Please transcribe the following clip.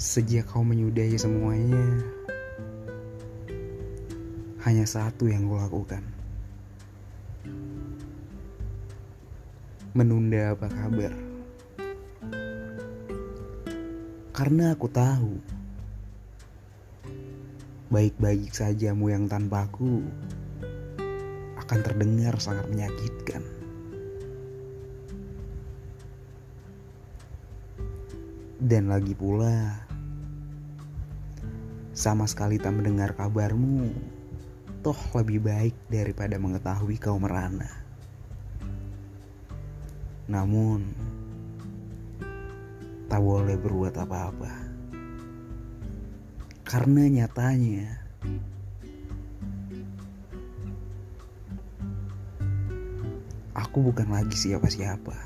Sejak kau menyudahi semuanya, hanya satu yang kau lakukan. Menunda apa kabar? Karena aku tahu, baik-baik sajamu yang tanpaku akan terdengar sangat menyakitkan. Dan lagi pula, sama sekali tak mendengar kabarmu, toh lebih baik daripada mengetahui kau merana. Namun, tak boleh berbuat apa-apa. Karena nyatanya, aku bukan lagi siapa-siapa.